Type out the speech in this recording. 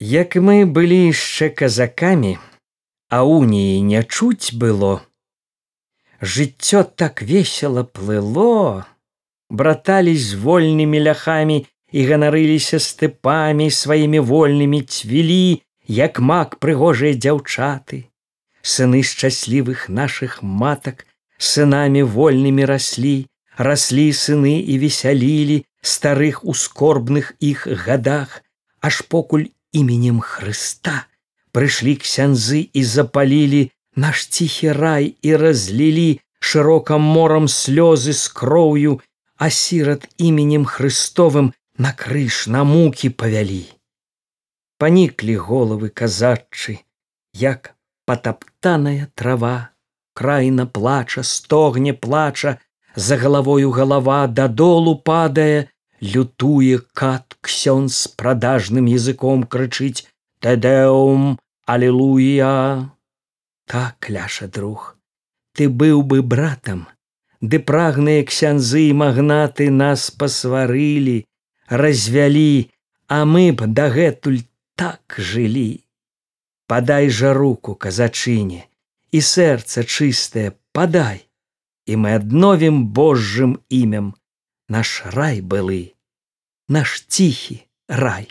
Як мы былі яшчэ казакамі, а уніі не чуць было. Жыццё так весело плыло, браталі з вольнымі ляхамі і ганарыліся степамі сваімі вольнымі цвілі, як мак прыгожыя дзяўчаты. Сыны шчаслівых наших матак сынамі вольнымі раслі, раслі сыны і весялілі старых у скорбных іх гадах, аж покуль іменем Хрыста прыйшлі ксяндзы і запалілі наш ціхі рай і разлілі шырокам морам слёзы з кроўю, а сірат іменем Христовым на крыж на мукі павялі. Паніклі головы казачы, як патаптаная трава, краіна плача, стогне плача, за галавою галава дадолу падае, лютуе кат ксён з прадажным языком крычыць тэдэум аллилуя так ляша друг ты быў бы братам ды прагныя ксяндзы і магнаты нас пасварылі развялі а мы б дагэтуль так жылі. Падай жа руку казачыне і сэрца чыстае падай і мы адновім божжым імем наш рай былы, наш ціхі рай.